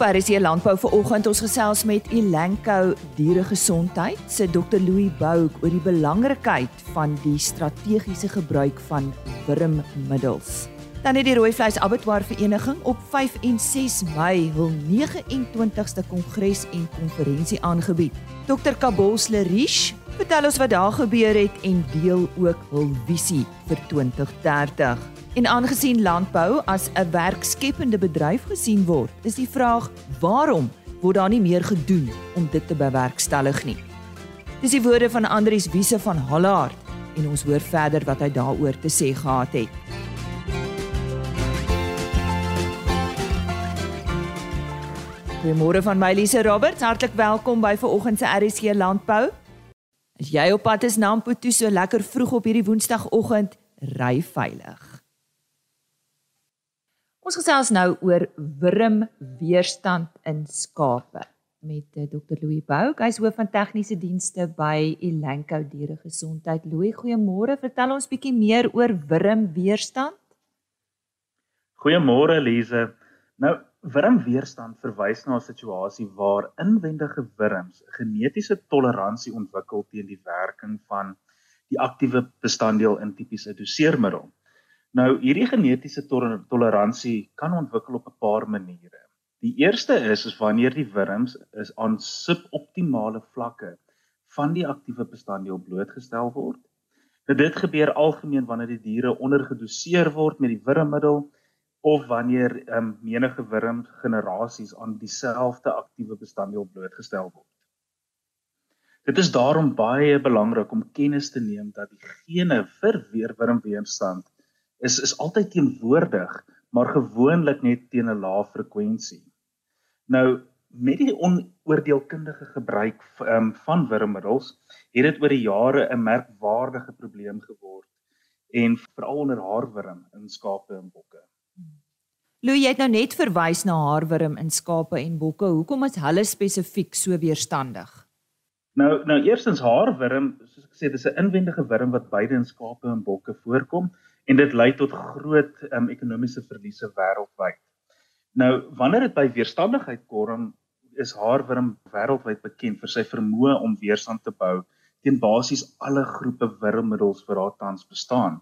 Op RC Landbou vanoggend ons gesels met Elanco Dieregesondheid se Dr Louis Bouk oor die belangrikheid van die strategiese gebruik van wurmmiddels. Dan het die rooi vleis abattoir vereniging op 5 en 6 Mei hul 29ste kongres en konferensie aangebied. Dr Kabos Lerish vertel ons wat daar gebeur het en deel ook hul visie vir 2030. En aangesien landbou as 'n werkskepende bedryf gesien word, is die vraag: waarom word daar nie meer gedoen om dit te bewerkstellig nie? Dis die woorde van Andrius Wiese van Hallaard en ons hoor verder wat hy daaroor te sê gehad het. Goeiemôre van my Lise Roberts, hartlik welkom by vanoggend se RSC Landbou. As jy op pad is na Mputu so lekker vroeg op hierdie Woensdagoggend, ry veilig. Ons gesels nou oor wurmweerstand in skape met eh, Dr Louis Bouk. Hy's hoof van tegniese dienste by Elanco Dieregesondheid. Louis, goeiemôre. Vertel ons bietjie meer oor wurmweerstand. Goeiemôre Lise. Nou, Wurmweerstand verwys na 'n situasie waar inwendige wurms genetiese toleransie ontwikkel teen die werking van die aktiewe bestanddeel in tipiese doseermiddel. Nou hierdie genetiese toleransie kan ontwikkel op 'n paar maniere. Die eerste is is wanneer die wurms is aan suboptimale vlakke van die aktiewe bestanddeel blootgestel word. Nou dit gebeur algemeen wanneer die diere ondergedoseer word met die wurmmiddel of wanneer ehm um, menige wurm generasies aan dieselfde aktiewe bestanddeel blootgestel word. Dit is daarom baie belangrik om kennis te neem dat die gene vir weerwurmweerstand is is altyd teenwoordig, maar gewoonlik net teen 'n lae frekwensie. Nou met die onoordeelkundige gebruik um, van wurmmiddels het dit oor die jare 'n merkwaardige probleem geword en veral onder haarwurm in skape en bokke. Lou, jy het nou net verwys na haarwurm in skape en bokke. Hoekom is hulle spesifiek so weerstandig? Nou, nou eerstens haarwurm, soos ek sê, dis 'n inwendige wurm wat beide in skape en bokke voorkom en dit lei tot groot um, ekonomiese verliese wêreldwyd. Nou, wanneer dit by weerstandigheid kom, is haarwurm wêreldwyd bekend vir sy vermoë om weerstand te bou teen basies alle groepe wurmmiddels wat daar tans bestaan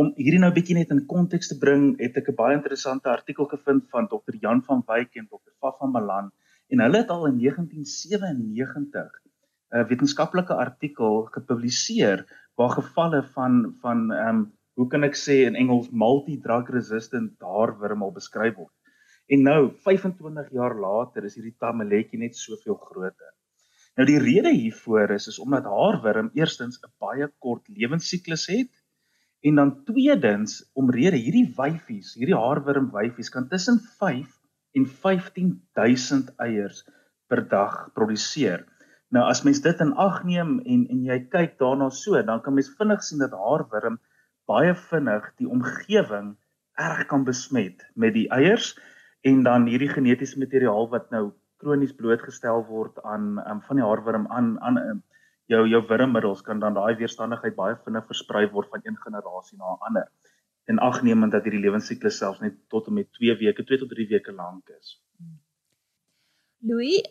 om hierdie nou bietjie net in konteks te bring, het ek 'n baie interessante artikel gevind van Dr. Jan van Wyk en Dr. Fafa Malan en hulle het al in 1997 'n wetenskaplike artikel gepubliseer waar gevalle van van ehm um, hoe kan ek sê in Engels multi-drug resistant haarwurm al beskryf word. En nou 25 jaar later is hierdie tamaletjie net soveel groter. Nou die rede hiervoor is is omdat haarwurm eerstens 'n baie kort lewensiklus het En dan tweedens omrede hierdie wyfies, hierdie haarwurm wyfies kan tussen 5 en 15000 eiers per dag produseer. Nou as mens dit in ag neem en en jy kyk daarna so, dan kan mens vinnig sien dat haarwurm baie vinnig die omgewing erg kan besmet met die eiers en dan hierdie genetiese materiaal wat nou kronies blootgestel word aan um, van die haarwurm aan aan um, jou jou wurmmiddels kan dan daai weerstandigheid baie vinnig versprei word van een generasie na 'n ander. En agnemend dat hierdie lewensiklus selfs net tot en met 2 weke, 2 tot 3 weke lank is. Louis,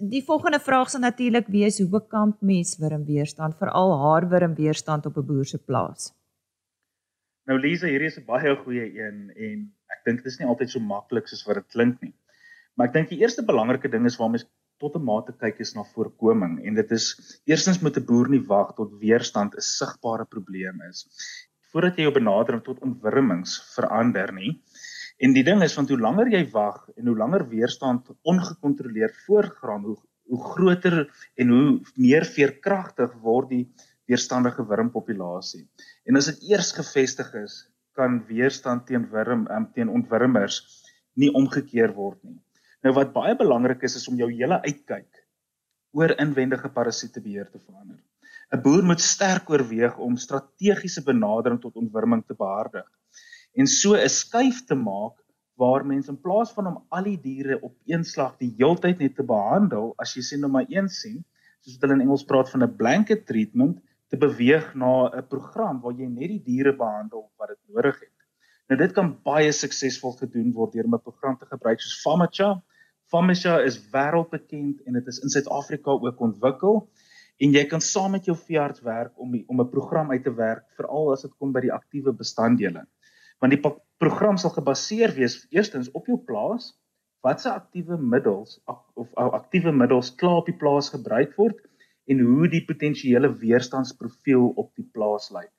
die volgende vraag sal natuurlik wees hoe bekamp mens wurmweerstand, veral haarwurmweerstand op 'n boer se plaas? Nou Lisa, hierdie is 'n baie goeie een en ek dink dit is nie altyd so maklik soos wat dit klink nie. Maar ek dink die eerste belangrike ding is waar mens tot 'n mate kyk is na voorkoming en dit is eerstens moet 'n boer nie wag tot weerstand 'n sigbare probleem is voordat jy jou benadering tot ontwurmings verander nie. En die ding is want hoe langer jy wag en hoe langer weerstand ongekontroleerd voortgaan, hoe hoe groter en hoe meer veerkragtig word die weerstandige wurmpopulasie. En as dit eers gevestig is, kan weerstand teen wurm um, teen ontwurmers nie omgekeer word nie. Nou wat baie belangrik is is om jou hele uitkyk oor inwendige parasiete beheer te verander. 'n Boer moet sterk oorweeg om strategiese benadering tot ontwurming te behartig en so 'n skuif te maak waar mense in plaas van om al die diere op een slag die heeltyd net te behandel, as jy sien nou maar een sien, soos hulle in Engels praat van 'n blanket treatment, te beweeg na 'n program waar jy net die diere behandel wat dit nodig het. Nou dit kan baie suksesvol gedoen word deur 'n program te gebruik soos Famacha Famisha is wêreldbekend en dit is in Suid-Afrika ook ontwikkel en jy kan saam met jou veearts werk om die, om 'n program uit te werk veral as dit kom by die aktiewe bestanddele. Want die program sal gebaseer wees eerstens op jou plaas, watse aktiewe middels of aktiewe middels klaar op die plaas gebruik word en hoe die potensiële weerstandsprofiel op die plaas lyk.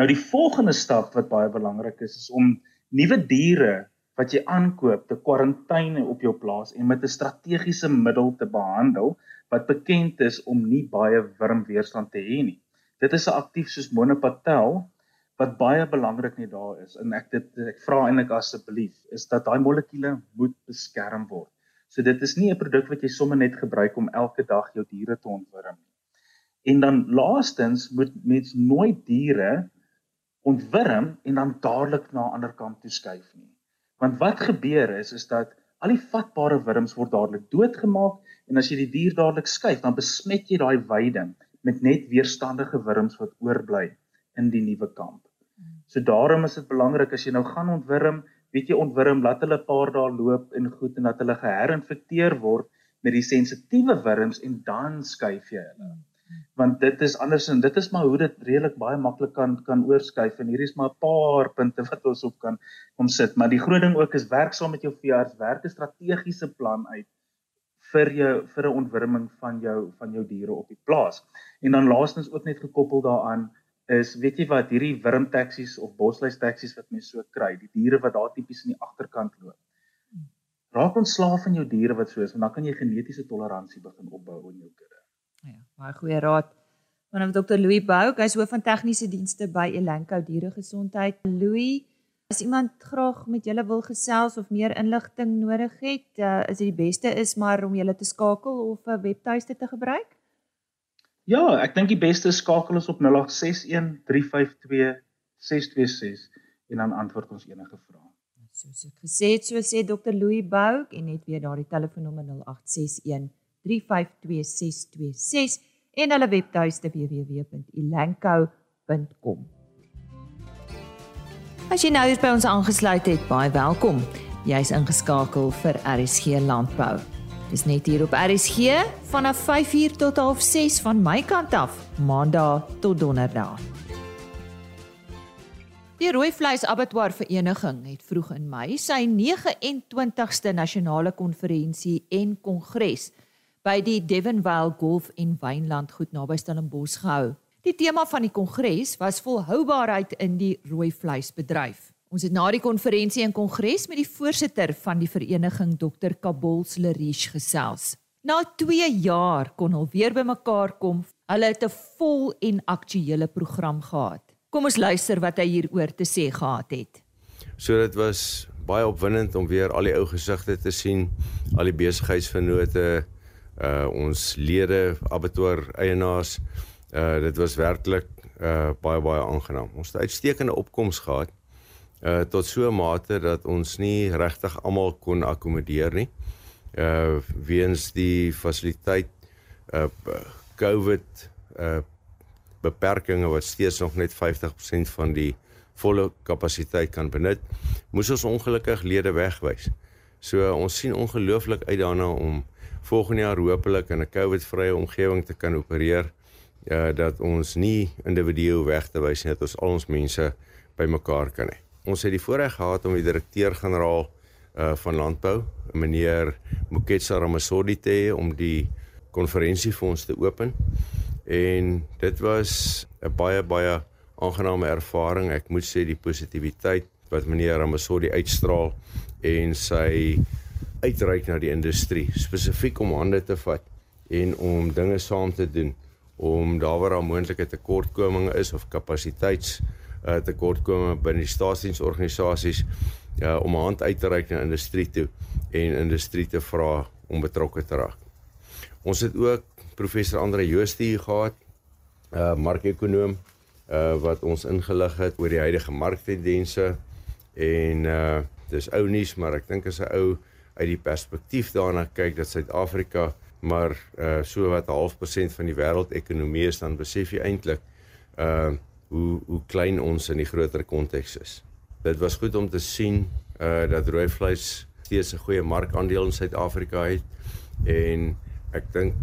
Nou die volgende stap wat baie belangrik is is om nuwe diere wat jy aankoop te kwarantyne op jou plaas en met 'n strategiese middel te behandel wat bekend is om nie baie wurmweerstand te hê nie. Dit is 'n aktief soos Monopatel wat baie belangrik net daar is en ek dit ek vra eintlik asseblief is dat daai molekules moet beskerm word. So dit is nie 'n produk wat jy sommer net gebruik om elke dag jou diere te ontwurm nie. En dan laastens moet mens nooit diere ontwurm en dan dadelik na 'n ander kant toe skuif nie. Want wat gebeur is is dat al die vatbare wurms word dadelik doodgemaak en as jy die dier dadelik skuif, dan besmet jy daai weiding met net weerstandige wurms wat oorbly in die nuwe kamp. So daarom is dit belangrik as jy nou gaan ontwurm, weet jy ontwurm laat hulle 'n paar dae loop en goed en dat hulle geherinfekteer word met die sensitiewe wurms en dan skuif jy hulle. Want dit is anders en dit is maar hoe dit redelik baie maklik kan kan oorskuif en hier is maar 'n paar punte wat ons op kan kom sit. Maar die groot ding ook is werk saam met jou veearts werk 'n strategiese plan uit vir jou vir 'n ontwurming van jou van jou diere op die plaas. En dan laastens ook net gekoppel daaraan is weet jy wat hierdie wurmtaksies of bosluis taksies wat mense so kry die diere wat daar tipies in die agterkant loop raak ontslaaf van jou diere wat so is want dan kan jy genetiese toleransie begin opbou in jou kudde Ja, baie goeie raad. Van Dr. Louis Bouk, hy's hoof van tegniese dienste by Elanco Dieregesondheid. Louis, as iemand graag met julle wil gesels of meer inligting nodig het, uh, is dit die beste is maar om julle te skakel of 'n webtuiste te gebruik? Ja, ek dink die beste skakel is op 0861 352 626 en dan antwoord ons enige vrae. Soos ek gesê het, so sê Dr. Louis Bouk en net weer daardie telefoonnommer 0861 0891104626 en hulle webtuiste www.elanco.com. As jy nou hier by ons aangesluit het, baie welkom. Jy's ingeskakel vir RSG Landbou. Dis net hier op RSG vanaf 5uur tot 6:30 van my kant af, Maandag tot Donderdag. Die Rooi Vleis Abattoir Vereniging het vroeg in Mei sy 29ste nasionale konferensie en kongres by die Devonvale Golf en Wynland goed naby Stellenbosch gehou. Die tema van die kongres was volhoubaarheid in die rooi vleisbedryf. Ons het na die konferensie en kongres met die voorsitter van die vereniging Dr Kabols Lerish gesels. Na 2 jaar kon hulle weer bymekaar kom. Hulle het 'n vol en aktuele program gehad. Kom ons luister wat hy hieroor te sê gehad het. So dit was baie opwindend om weer al die ou gesigte te sien, al die besigheidsvennote, uh ons lede abattoir eienaars uh dit was werklik uh baie baie aangenaam. Ons het uitstekende opkomste gehad uh tot so 'n mate dat ons nie regtig almal kon akkommodeer nie. Uh weens die fasiliteit uh COVID uh beperkings wat steeds nog net 50% van die volle kapasiteit kan benut, moes ons ongelukkig lede wegwys. So ons sien ongelooflik uit daarna om volgende jaar hopelik in 'n COVID-vrye omgewing te kan opereer. Uh, dat ons nie individue weg te wys nie dat ons al ons mense bymekaar kan hê. Ons het die voorreg gehad om die direkteur-generaal uh van landbou, meneer Moketsa Ramasodi te hê om die konferensie vir ons te open. En dit was 'n baie baie aangename ervaring. Ek moet sê die positiwiteit wat meneer Ramasodi uitstraal en sy uitreik na die industrie spesifiek om hande te vat en om dinge saam te doen om daar waar daar moontlike tekortkominge is of kapasiteits uh, tekortkominge binne die staatsdiensorganisasies ja om 'n hand uit te reik na industrie toe en industrie te vra om betrokke te raak. Ons het ook professor Andre Jooste hier gehad, 'n uh, markekonoom uh, wat ons ingelig het oor die huidige marktendense en uh dis ou nuus maar ek dink as 'n ou uit die perspektief daarna kyk dat Suid-Afrika maar uh so wat 'n half persent van die wêreldekonomie is dan besef jy eintlik uh hoe hoe klein ons in die groter konteks is. Dit was goed om te sien uh dat rooi vleis steeds 'n goeie markandeel in Suid-Afrika het en ek dink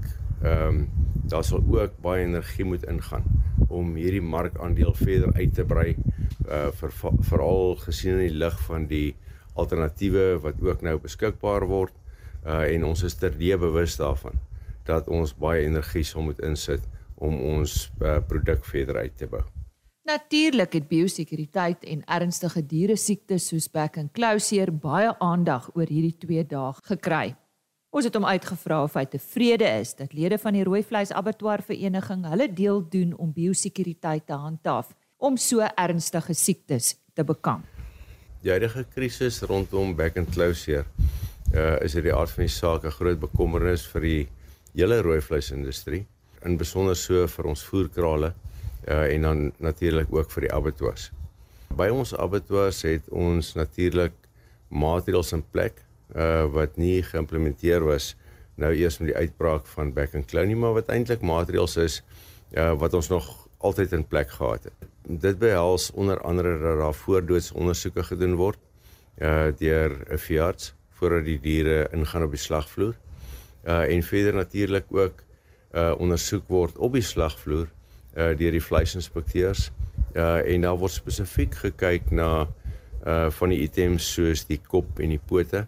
ehm um, daar sal ook baie energie moet ingaan om hierdie markandeel verder uit te brei uh vir veral gesien in die lig van die alternatiewe wat ook nou beskikbaar word uh en ons is terdee bewus daarvan dat ons baie energie sal moet insit om ons uh, produk verder uit te bou. Natuurlik het biosekuriteit en ernstige diere siektes soos bek en klouseer baie aandag oor hierdie 2 dae gekry. Ons het hom uitgevra of hy tevrede is dat lede van die rooi vleis abattoir vereniging hulle deel doen om biosekuriteit te handhaaf om so ernstige siektes te bekamp. Die huidige krisis rondom back and closure uh is dit die aard van die saak 'n groot bekommernis vir die hele rooi vleisindustrie, in besonder so vir ons voerkrale uh en dan natuurlik ook vir die abattoirs. By ons abattoirs het ons natuurlik maatreëls in plek uh wat nie geïmplementeer was nou eers met die uitbraak van back and clown nie, maar wat eintlik maatreëls is uh wat ons nog altyd in plek gehad het. Dit behels onder andere dat daar voordoodsondersoeke gedoen word uh deur 'n veearts voordat die diere ingaan op die slagvloer. Uh en verder natuurlik ook uh ondersoek word op die slagvloer uh deur die vleisinspekteurs. Uh en daar word spesifiek gekyk na uh van die items soos die kop en die pote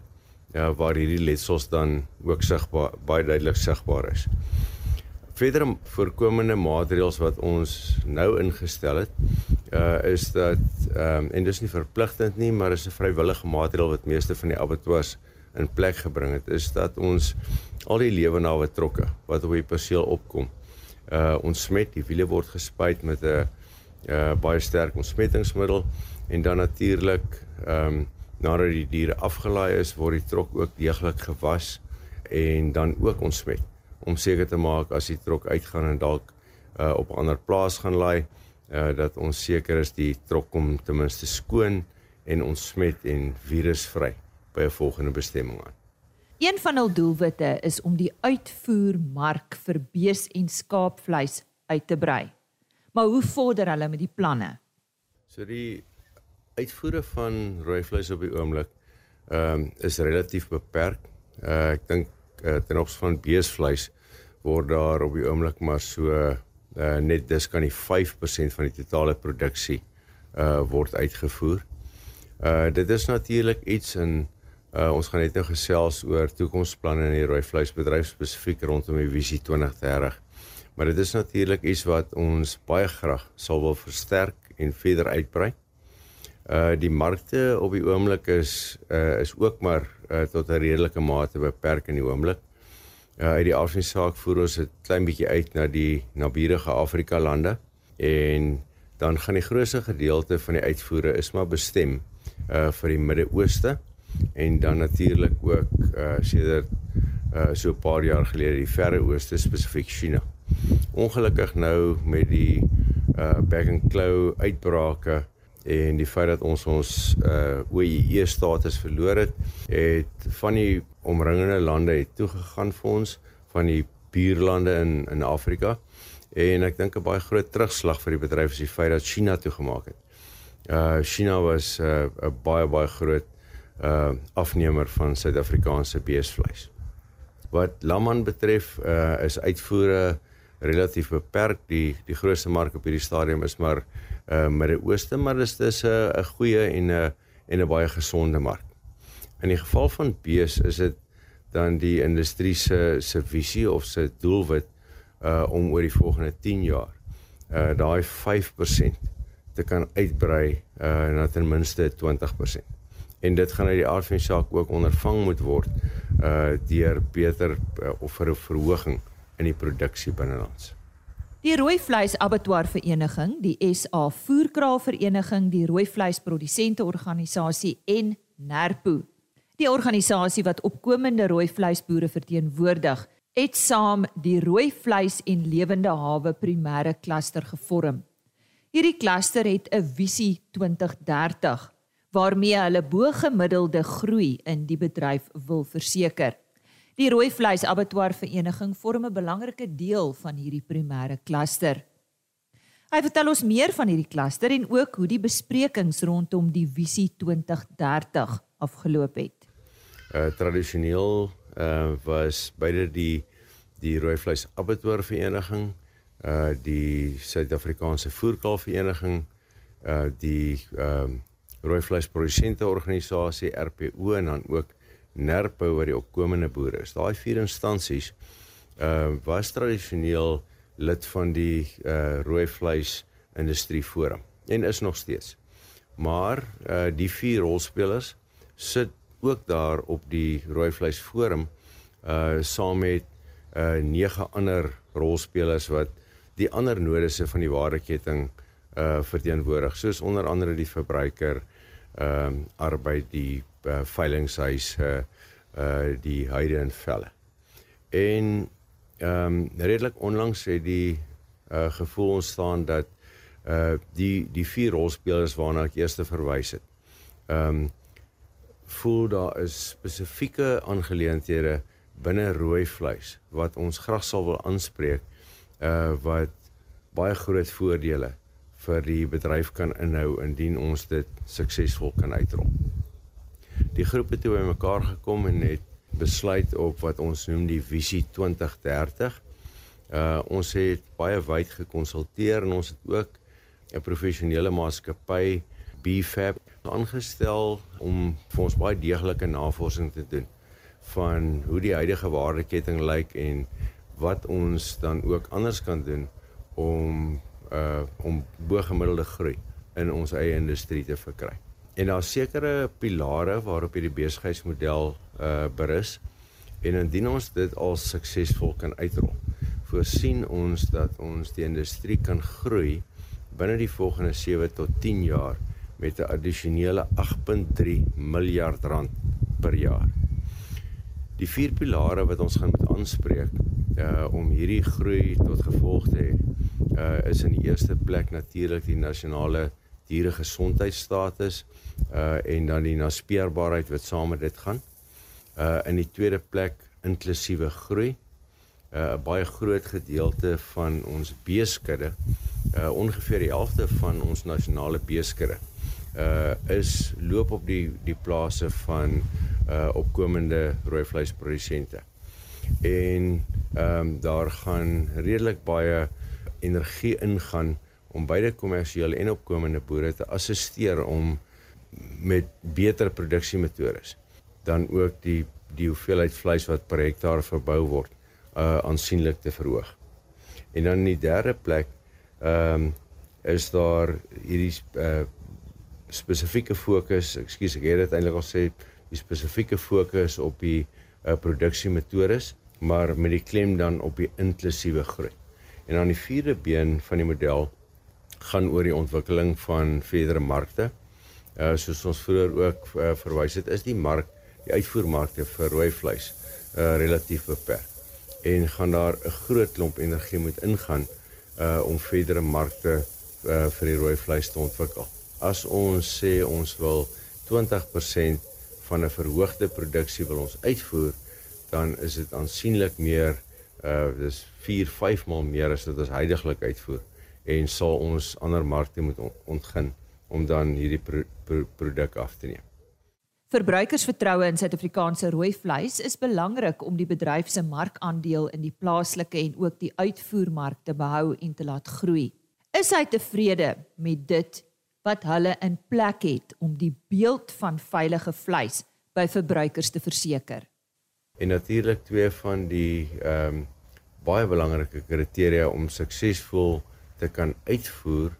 ja, waar hierdie letsels dan ook sigbaar baie duidelik sigbaar is. Verder voorkomende maatreëls wat ons nou ingestel het, uh is dat ehm um, en dis nie verpligtend nie, maar is 'n vrywillige maatreël wat meeste van die abattoirs in plek gebring het, is dat ons al die lewenawe trokke wat op die perseel opkom, uh ons smet die wiele word gespuit met 'n uh baie sterk ontsmettingsmiddel en dan natuurlik ehm um, nadat die diere afgelaai is, word die trok ook deeglik gewas en dan ook ontsmet om seker te maak as die trok uitgaan en dalk uh, op 'n ander plaas gaan laai uh, dat ons seker is die trok kom ten minste skoon en ontsmet en virusvry by 'n volgende bestemming aan. Een van hul doelwitte is om die uitvoermark vir bees en skaapvleis uit te brei. Maar hoe vorder hulle met die planne? So die uitvoere van rooi vleis op die oomblik ehm um, is relatief beperk. Uh, ek dink uh, ten opsigte van beesvleis word daar op die oomblik maar so uh, net dis kan die 5% van die totale produksie uh word uitgevoer. Uh dit is natuurlik iets in uh ons gaan net nou gesels oor toekomsplanne in die rooi vleisbedryf spesifiek rondom die visie 2030. Maar dit is natuurlik iets wat ons baie graag sal wil versterk en verder uitbrei. Uh die markte op die oomblik is uh is ook maar uh, tot 'n redelike mate beperk in die oomblik. Uh uit die afsinsaak voer ons 'n klein bietjie uit na die naburige Afrika lande en dan gaan die grootste gedeelte van die uitvoere is maar bestem uh vir die Midde-Ooste en dan natuurlik ook uh sedert uh so 'n paar jaar gelede die Verre Ooste spesifiek China. Ongelukkig nou met die uh back and claw uitbrake en die feit dat ons ons uh OEE status verloor het, het van die omringende lande het toegegaan vir ons van die buurlande in in Afrika en ek dink 'n baie groot terugslag vir die bedryf is die feit dat China toegemaak het. Uh China was 'n uh, baie baie groot uh afnemer van Suid-Afrikaanse beesvleis. Wat lamman betref, uh is uitvoere relatief beperk. Die die grootste mark op hierdie stadium is maar uh Midde-Ooste, maar dis dis 'n 'n goeie en 'n en 'n baie gesonde mark. In die geval van bees is dit dan die industrie se se visie of se doelwit uh om oor die volgende 10 jaar uh daai 5% te kan uitbrei uh na ten minste 20%. En dit gaan uit die aard van die saak ook ondervang moet word uh deur beter uh, of vir 'n verhoging in die produksie binnelands. Die Rooi Vleis Abattoir Vereniging, die SA Voerkraal Vereniging, die Rooi Vleis Produsente Organisasie en NERPO, die organisasie wat opkomende rooi vleisboere verteenwoordig, het saam die Rooi Vleis en Lewende Hawe Primêre Kluster gevorm. Hierdie kluster het 'n visie 2030 waarmee hulle bo-gemiddelde groei in die bedryf wil verseker. Die rooi vleis abattoir vereniging vorm 'n belangrike deel van hierdie primêre kluster. Hy vertel ons meer van hierdie kluster en ook hoe die besprekings rondom die visie 2030 afgeloop het. Uh tradisioneel uh was beide die die rooi vleis abattoir vereniging, uh die Suid-Afrikaanse voerkraal vereniging, uh die ehm uh, rooi vleis produsente organisasie RPO en dan ook Nerpo wat die opkomende boere is. Daai vier instansies uh was tradisioneel lid van die uh rooi vleis industrie forum en is nog steeds. Maar uh die vier rolspelers sit ook daar op die rooi vleis forum uh saam met uh nege ander rolspelers wat die ander nodese van die waardeketting uh verteenwoordig soos onder andere die verbruiker ehm uh, arbeid die uh, veilingshuise uh die heide en velle. En ehm um, redelik onlangs het die uh gevoel ontstaan dat uh die die vier rolspelers waarna ek eers verwys het. Ehm um, voel daar is spesifieke aangeleenthede binne rooi vleis wat ons graag sal wil aanspreek uh wat baie groot voordele vir die bedryf kan inhou indien ons dit suksesvol kan uitrol. Die groep het toe bymekaar gekom en het besluit op wat ons noem die visie 2030. Uh ons het baie wyd gekonsulteer en ons het ook 'n professionele maatskappy BFAP aangestel om vir ons baie deeglike navorsing te doen van hoe die huidige waardeketting lyk en wat ons dan ook anders kan doen om uh om bo-gemiddelde groei in ons eie industrie te verkry. En daar sekere pilare waarop hierdie besigheidsmodel uh berus. En indien ons dit al suksesvol kan uitrol, voorsien ons dat ons die industrie kan groei binne die volgende 7 tot 10 jaar met 'n addisionele 8.3 miljard rand per jaar. Die vier pilare wat ons gaan moet aanspreek uh om hierdie groei tot gevolg te hê, uh is in die eerste plek natuurlik die nasionale dieregesondheidstatus uh en dan die naspeurbaarheid wat saam met dit gaan. Uh in die tweede plek inklusiewe groei. Uh 'n baie groot gedeelte van ons beeskudde, uh ongeveer die helfte van ons nasionale beeskudde uh is loop op die die plase van uh opkomende rooi vleisprodusente. En ehm um, daar gaan redelik baie energie ingaan om beide kommersiële en opkomende boere te assisteer om met beter produksiemetodes dan ook die die hoeveelheid vleis wat per hektaar verbou word uh aansienlik te verhoog. En dan in die derde plek ehm um, is daar hierdie uh spesifieke fokus, ekskuus ek het dit eintlik al sê, die spesifieke fokus op die uh produksiemetodes, maar met die klem dan op die inklusiewe groei. En dan die vierde been van die model gaan oor die ontwikkeling van verdere markte. Uh soos ons vroeër ook uh, verwys het, is die mark, die uitvoermarkte vir rooi vleis uh relatief beperk. En gaan daar 'n groot klomp energie moet ingaan uh om verdere markte uh vir die rooi vleis te ontwikkel. As ons sê ons wil 20% van 'n verhoogde produksie wil ons uitvoer, dan is dit aansienlik meer uh dis 4 5 maal meer as wat ons heidaglik uitvoer en sal ons ander markte moet ontgin om dan hierdie pro pro produk af te neem. Verbruikersvertroue in Suid-Afrikaanse rooi vleis is belangrik om die bedryf se markandeel in die plaaslike en ook die uitvoermark te behou en te laat groei. Is hy tevrede met dit wat hulle in plek het om die beeld van veilige vleis by verbruikers te verseker? En natuurlik twee van die ehm um, baie belangrike kriteria om suksesvol te kan uitvoer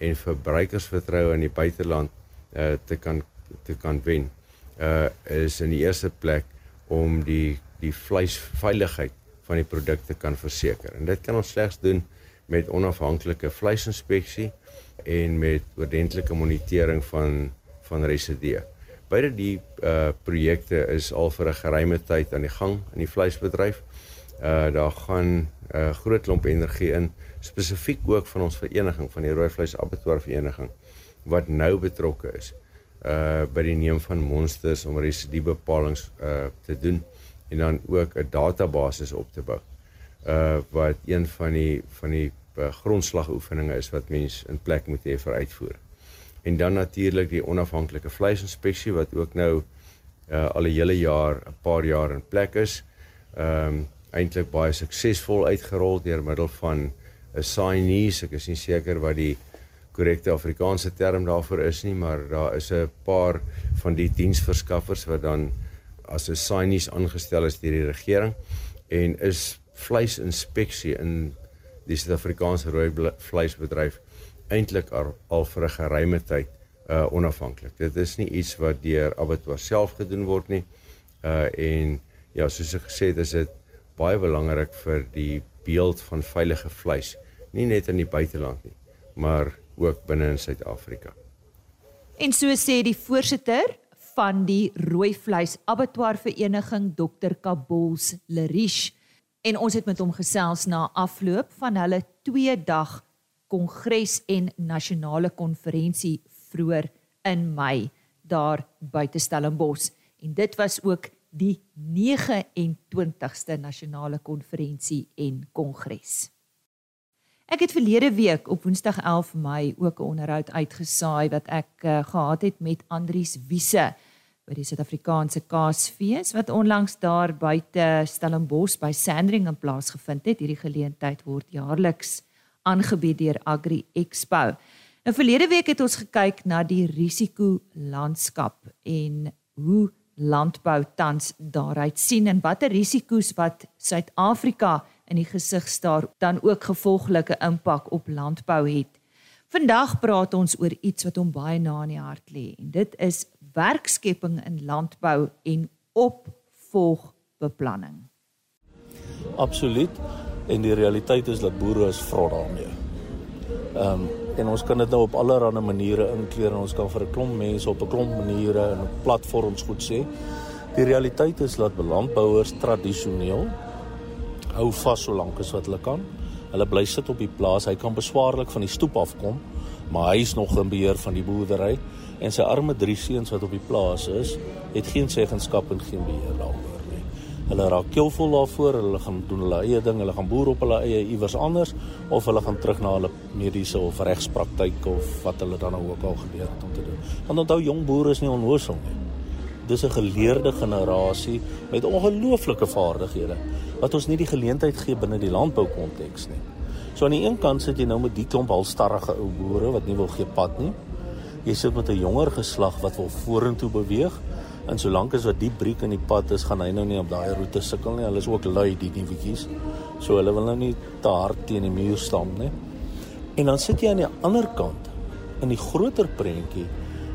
en verbruikersvertroue in die buiteland uh, te kan te kan wen. Uh is in die eerste plek om die die vleisveiligheid van die produkte kan verseker. En dit kan ons slegs doen met onafhanklike vleisinspeksie en met ordentlike monitering van van residue. Beide die uh projekte is al vir 'n geruime tyd aan die gang in die vleisbedryf. Uh daar gaan 'n uh, groot klomp energie in spesifiek ook van ons vereniging van die rooi vleis abattoir vereniging wat nou betrokke is uh by die neem van monsters om residue bepalinge uh te doen en dan ook 'n database op te bou. Uh wat een van die van die uh, grondslagoefeninge is wat mens in plek moet hê vir uitvoering en dan natuurlik die onafhanklike vleisinspeksie wat ook nou uh, al 'n hele jaar, 'n paar jaar in plek is. Ehm um, eintlik baie suksesvol uitgerol deur middel van 'n signees. Ek is nie seker wat die korrekte Afrikaanse term daarvoor is nie, maar daar is 'n paar van die diensverskaffers wat dan as 'n signees aangestel is deur die regering en is vleisinspeksie in die Suid-Afrikaanse rooi vleisbedryf eintlik al, al vir 'n geruime tyd uh onafhanklik. Dit is nie iets wat deur abattoir self gedoen word nie. Uh en ja, soos ek gesê het, is dit baie belangrik vir die beeld van veilige vleis, nie net in die buiteland nie, maar ook binne in Suid-Afrika. En so sê die voorsitter van die rooi vleis abattoir vereniging Dr Kabols Lerish en ons het met hom gesels na afloop van hulle 2 dag kongres en nasionale konferensie vroeër in Mei daar buite Stellenbosch en dit was ook die 29ste nasionale konferensie en kongres. Ek het verlede week op Woensdag 11 Mei ook 'n onderhoud uitgesaai wat ek uh, gehad het met Andrius Wiese by die Suid-Afrikaanse Kaasfees wat onlangs daar buite Stellenbosch by Sandringham plaasgevind het. Hierdie geleentheid word jaarliks aangebied deur Agri Expo. Nou verlede week het ons gekyk na die risiko landskap en hoe landbou tans daaruit sien en watter risiko's wat Suid-Afrika in die gesig staar dan ook gevolglike impak op landbou het. Vandag praat ons oor iets wat hom baie na in die hart lê en dit is werkskepping in landbou en opvolgbeplanning. Absoluut en die realiteit is dat boere is vrot daarmee. Ehm um, en ons kan dit nou op allerlei maniere inkleer en ons kan vir 'n klomp mense op 'n klomp maniere en platforms goed sê. Die realiteit is dat landbouers tradisioneel hou vas so lank as wat hulle kan. Hulle bly sit op die plaas. Hy kan beswaarlik van die stoep afkom, maar hy is nog in beheer van die boerdery en sy arme drie seuns wat op die plaas is, het geen seggenskap en geen beheer daaroor. Hulle raak keelvol daarvoor, hulle gaan doen hulle eie ding, hulle gaan boer op hulle eie iewers anders of hulle gaan terug na hulle mediese of regspraktyk of wat hulle dan nou ook al geleer het om te doen. Want onthou jong boere is nie onnoosel nie. Dis 'n geleerde generasie met ongelooflike vaardighede wat ons nie die geleentheid gee binne die landbou konteks nie. So aan die een kant sit jy nou met die klomp halstarrige ou boere wat nie wil gee pad nie. Jy sit met 'n jonger geslag wat wil vorentoe beweeg En solank as wat die briek in die pad is, gaan hy nou nie op daai roete sukkel nie. Hulle is ook lui die nuwetjies. So hulle wil nou nie te hard teen die muur staan nie. En dan sit jy aan die ander kant in die groter prentjie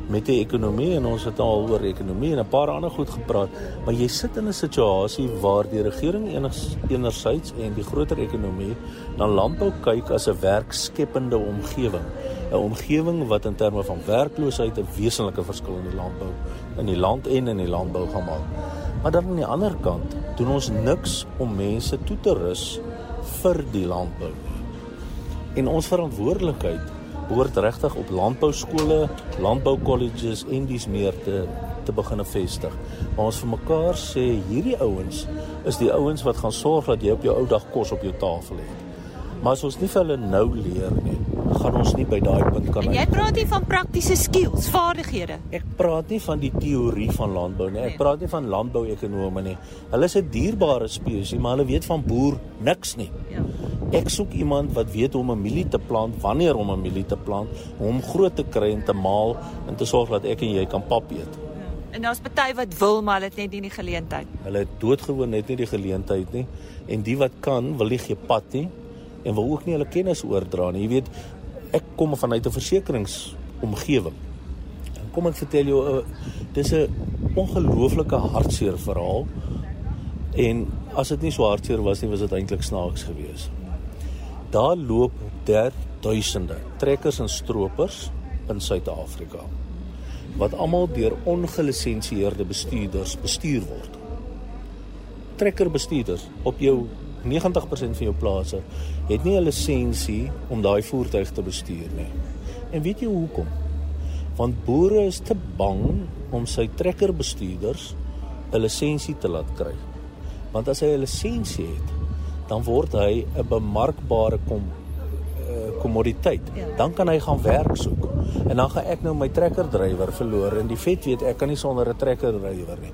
met die ekonomie en ons het al oor ekonomie en 'n paar ander goed gepraat, maar jy sit in 'n situasie waar die regering eners, enerzijds en die groter ekonomie na landbou kyk as 'n werkskeppende omgewing, 'n omgewing wat in terme van werkloosheid 'n wesenlike verskil in die landbou in die land en in die landbou gaan maak. Maar dan aan die ander kant doen ons niks om mense toe te rus vir die landbou. En ons verantwoordelikheid behoort regtig op landbou skole, landbou colleges en dis meer te te begin vestig. Maar ons vir mekaar sê hierdie ouens is die ouens wat gaan sorg dat jy op jou ou dag kos op jou tafel het. Maar as ons nie vir hulle nou leer nie, gaan ons nie by daai punt kan uitkom. Jy praat nie van praktiese skills, vaardighede. Ek praat nie van die teorie van landbou nie. Ek nee. praat nie van landbouekonome nie. Hulle is 'n dierbare spesies, maar hulle weet van boer niks nie. Ja. Ek soek iemand wat weet hoe om 'n mielie te plant, wanneer om 'n mielie te plant, hoe om groot te kry en te maal en te sorg dat ek en jy kan pap eet. Ja. En daar's party wat wil maar hulle het net nie die geleentheid. Hulle het doodgewoon net nie die geleentheid nie en die wat kan, wil nie gee pad nie en wil ook nie hulle kennis oordra nie. Jy weet, ek kom vanuit 'n versekeringsomgewing. En kom ek vertel jou, uh, dis 'n ongelooflike hartseer verhaal. En as dit nie so hartseer was nie, was dit eintlik snaaks geweest. Daar loop der duisende trekkers en stroopers in Suid-Afrika wat almal deur ongelisensieerde bestuurders bestuur word. Trekkerbestuurders op jou 90% van jou plase het nie 'n lisensie om daai voertuig te bestuur nie. En weet jy hoekom? Want boere is te bang om sy trekkerbestuurders 'n lisensie te laat kry. Want as hy 'n lisensie het, dan word hy 'n bemarkbare kom kommoditeit, uh, ja. dan kan hy gaan werk soek. En dan gaan ek nou my trekker drywer verloor en die vet weet ek kan nie sonder 'n trekker drywer nie.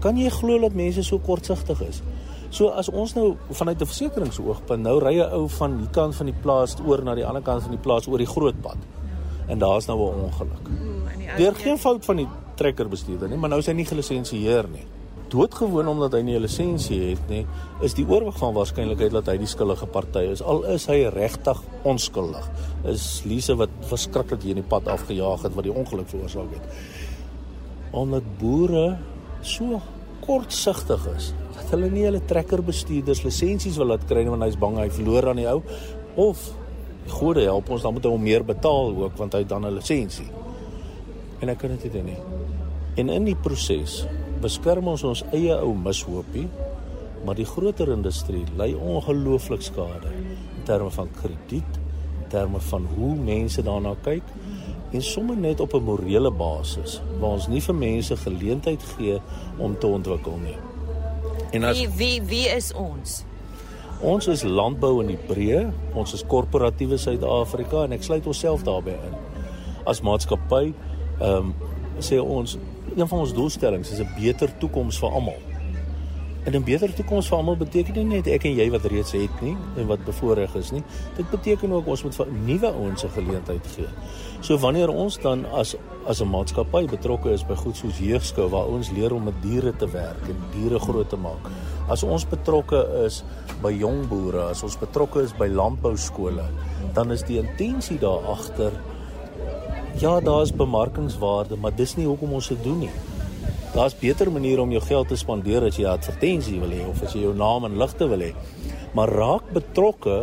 Kan jy glo dat mense so kortsigtig is? So as ons nou vanuit 'n versekeringsoogpunt nou ry 'n ou van die kant van die plaas oor na die ander kant van die plaas oor die groot pad. En daar's nou 'n ongeluk. Deur geen fout van die trekkerbestuurder nie, maar nou is hy nie gelisensieer nie doodgewoon omdat hy nie 'n lisensie het nie, is die oorwig van waarskynlikheid dat hy die skuldige party is. Al is hy regtig onskuldig. Is Lise wat verskriklik hier in die pad afgejaag het wat die ongeluk veroorsaak het. Omdat boere so kortsigtig is dat hulle nie hulle trekkerbestuurders lisensies wil laat kry want hy's bang hy verloor aan die ou of gode help ons dan moet hy hom meer betaal ook want hy het dan 'n lisensie. En ek kan dit nie doen nie. En in die proses beskerm ons ons eie ou mishoopie, maar die groter industrie ly ongelooflik skade in terme van krediet, in terme van hoe mense daarna kyk en sommer net op 'n morele basis waar ons nie vir mense geleentheid gee om te ontwikkel nie. En as wie wie, wie is ons? Ons is landbou in die breë, ons is korporatiewe Suid-Afrika en ek sluit onsself daarbey in. As maatskappy, ehm um, sê ons een van ons doelstellings is 'n beter toekoms vir almal. En 'n beter toekoms vir almal beteken nie net ek en jy wat reeds het nie en wat bevoorreg is nie. Dit beteken ook ons moet vir nuwe ouens 'n geleentheid gee. So wanneer ons dan as as 'n maatskappy betrokke is by goed soos jeugskou waar ons leer om met diere te werk en diere groot te maak. As ons betrokke is by jong boere, as ons betrokke is by landbou skole, dan is die intensie daar agter Ja, daar's bemarkingswaarde, maar dis nie hoekom ons dit doen nie. Daar's beter maniere om jou geld te spandeer as jy advertensie wil hê of as jy jou naam en ligte wil hê. Maar raak betrokke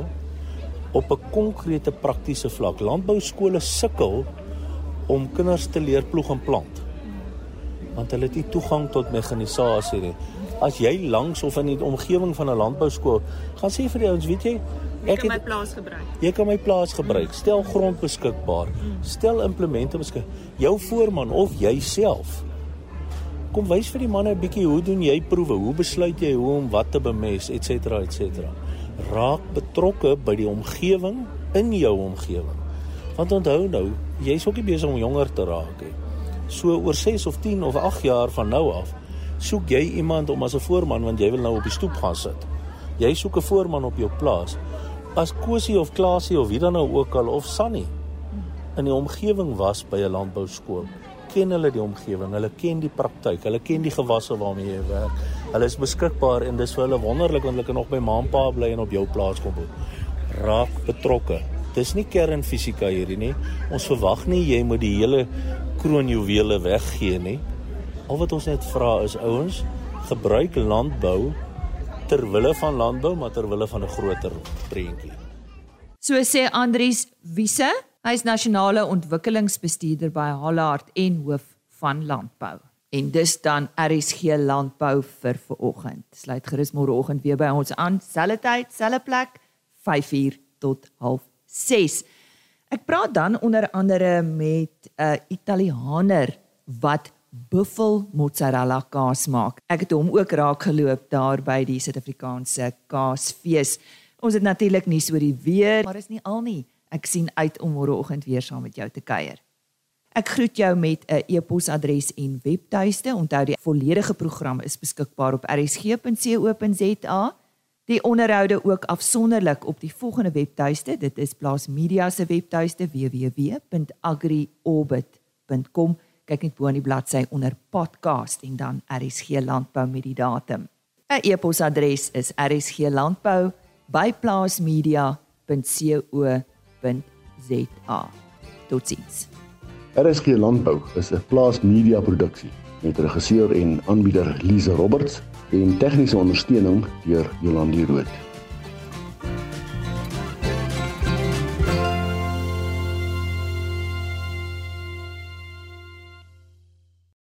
op 'n konkrete praktiese vlak. Landbou skole sukkel om kinders te leer ploeg en plant. Want hulle het nie toegang tot mekanisasie nie. As jy langs of in die omgewing van 'n landbou skool gaan sê vir die ouens, weet jy, Ek kan my plaas gebruik. Jy kan my plaas gebruik. Stel grond beskikbaar. Stel implemente beskik. Jou voorman of jouself. Kom wys vir die manne 'n bietjie hoe doen jy proewe? Hoe besluit jy hoe om wat te bemes, ens ens. Raak betrokke by die omgewing in jou omgewing. Want onthou nou, jy's ook nie besig om jonger te raak nie. So oor 6 of 10 of 8 jaar van nou af, soek jy iemand om as 'n voorman want jy wil nou op die stoep gaan sit. Jy soek 'n voorman op jou plaas as Kosie of Klasie of wie dan nou ook al of Sunny in die omgewing was by 'n landbouskool, ken hulle die omgewing, hulle ken die praktyk, hulle ken die gewasse waarmee jy werk. Hulle is beskikbaar en dis vir hulle wonderlik want hulle kan nog by ma en pa bly en op jou plaas kom woon. Raak betrokke. Dis nie kernfisika hierdie nie. Ons verwag nie jy moet die hele kroonjuwele weggee nie. Al wat ons net vra is ouens, gebruik landbou ter wille van landbou, maar ter wille van 'n groter prentjie. So sê Andries Wiese, hy is nasionale ontwikkelingsbestuurder by Hallard en hoof van landbou. En dis dan RSG landbou vir vanoggend. Sluit gerus môreoggend weer by ons aan, selfde tyd, selfde plek, 5uur tot 06:30. Ek praat dan onder andere met 'n uh, Italianer wat buffel mozzarella kaas maak. Ek het hom ook raak geloop daar by die Suid-Afrikaanse kaasfees. Ons het natuurlik nie so die weer, maar is nie al nie. Ek sien uit om môreoggend weer saam met jou te kuier. Ek groet jou met 'n e-posadres en webtuiste. Onthou die volledige program is beskikbaar op rsg.co.za. Die onderhoude ook afsonderlik op die volgende webtuiste. Dit is Plaas Media se webtuiste www.agriorbit.com kyk net bo aan die bladsy onder podcast en dan RSG Landbou met die datum. 'n E-posadres is rsglandbou@plaasmedia.co.za. Totsiens. RSG Landbou is 'n Plaas Media produksie met regisseur en aanbieder Lize Roberts en tegniese ondersteuning deur Jolande Rooi.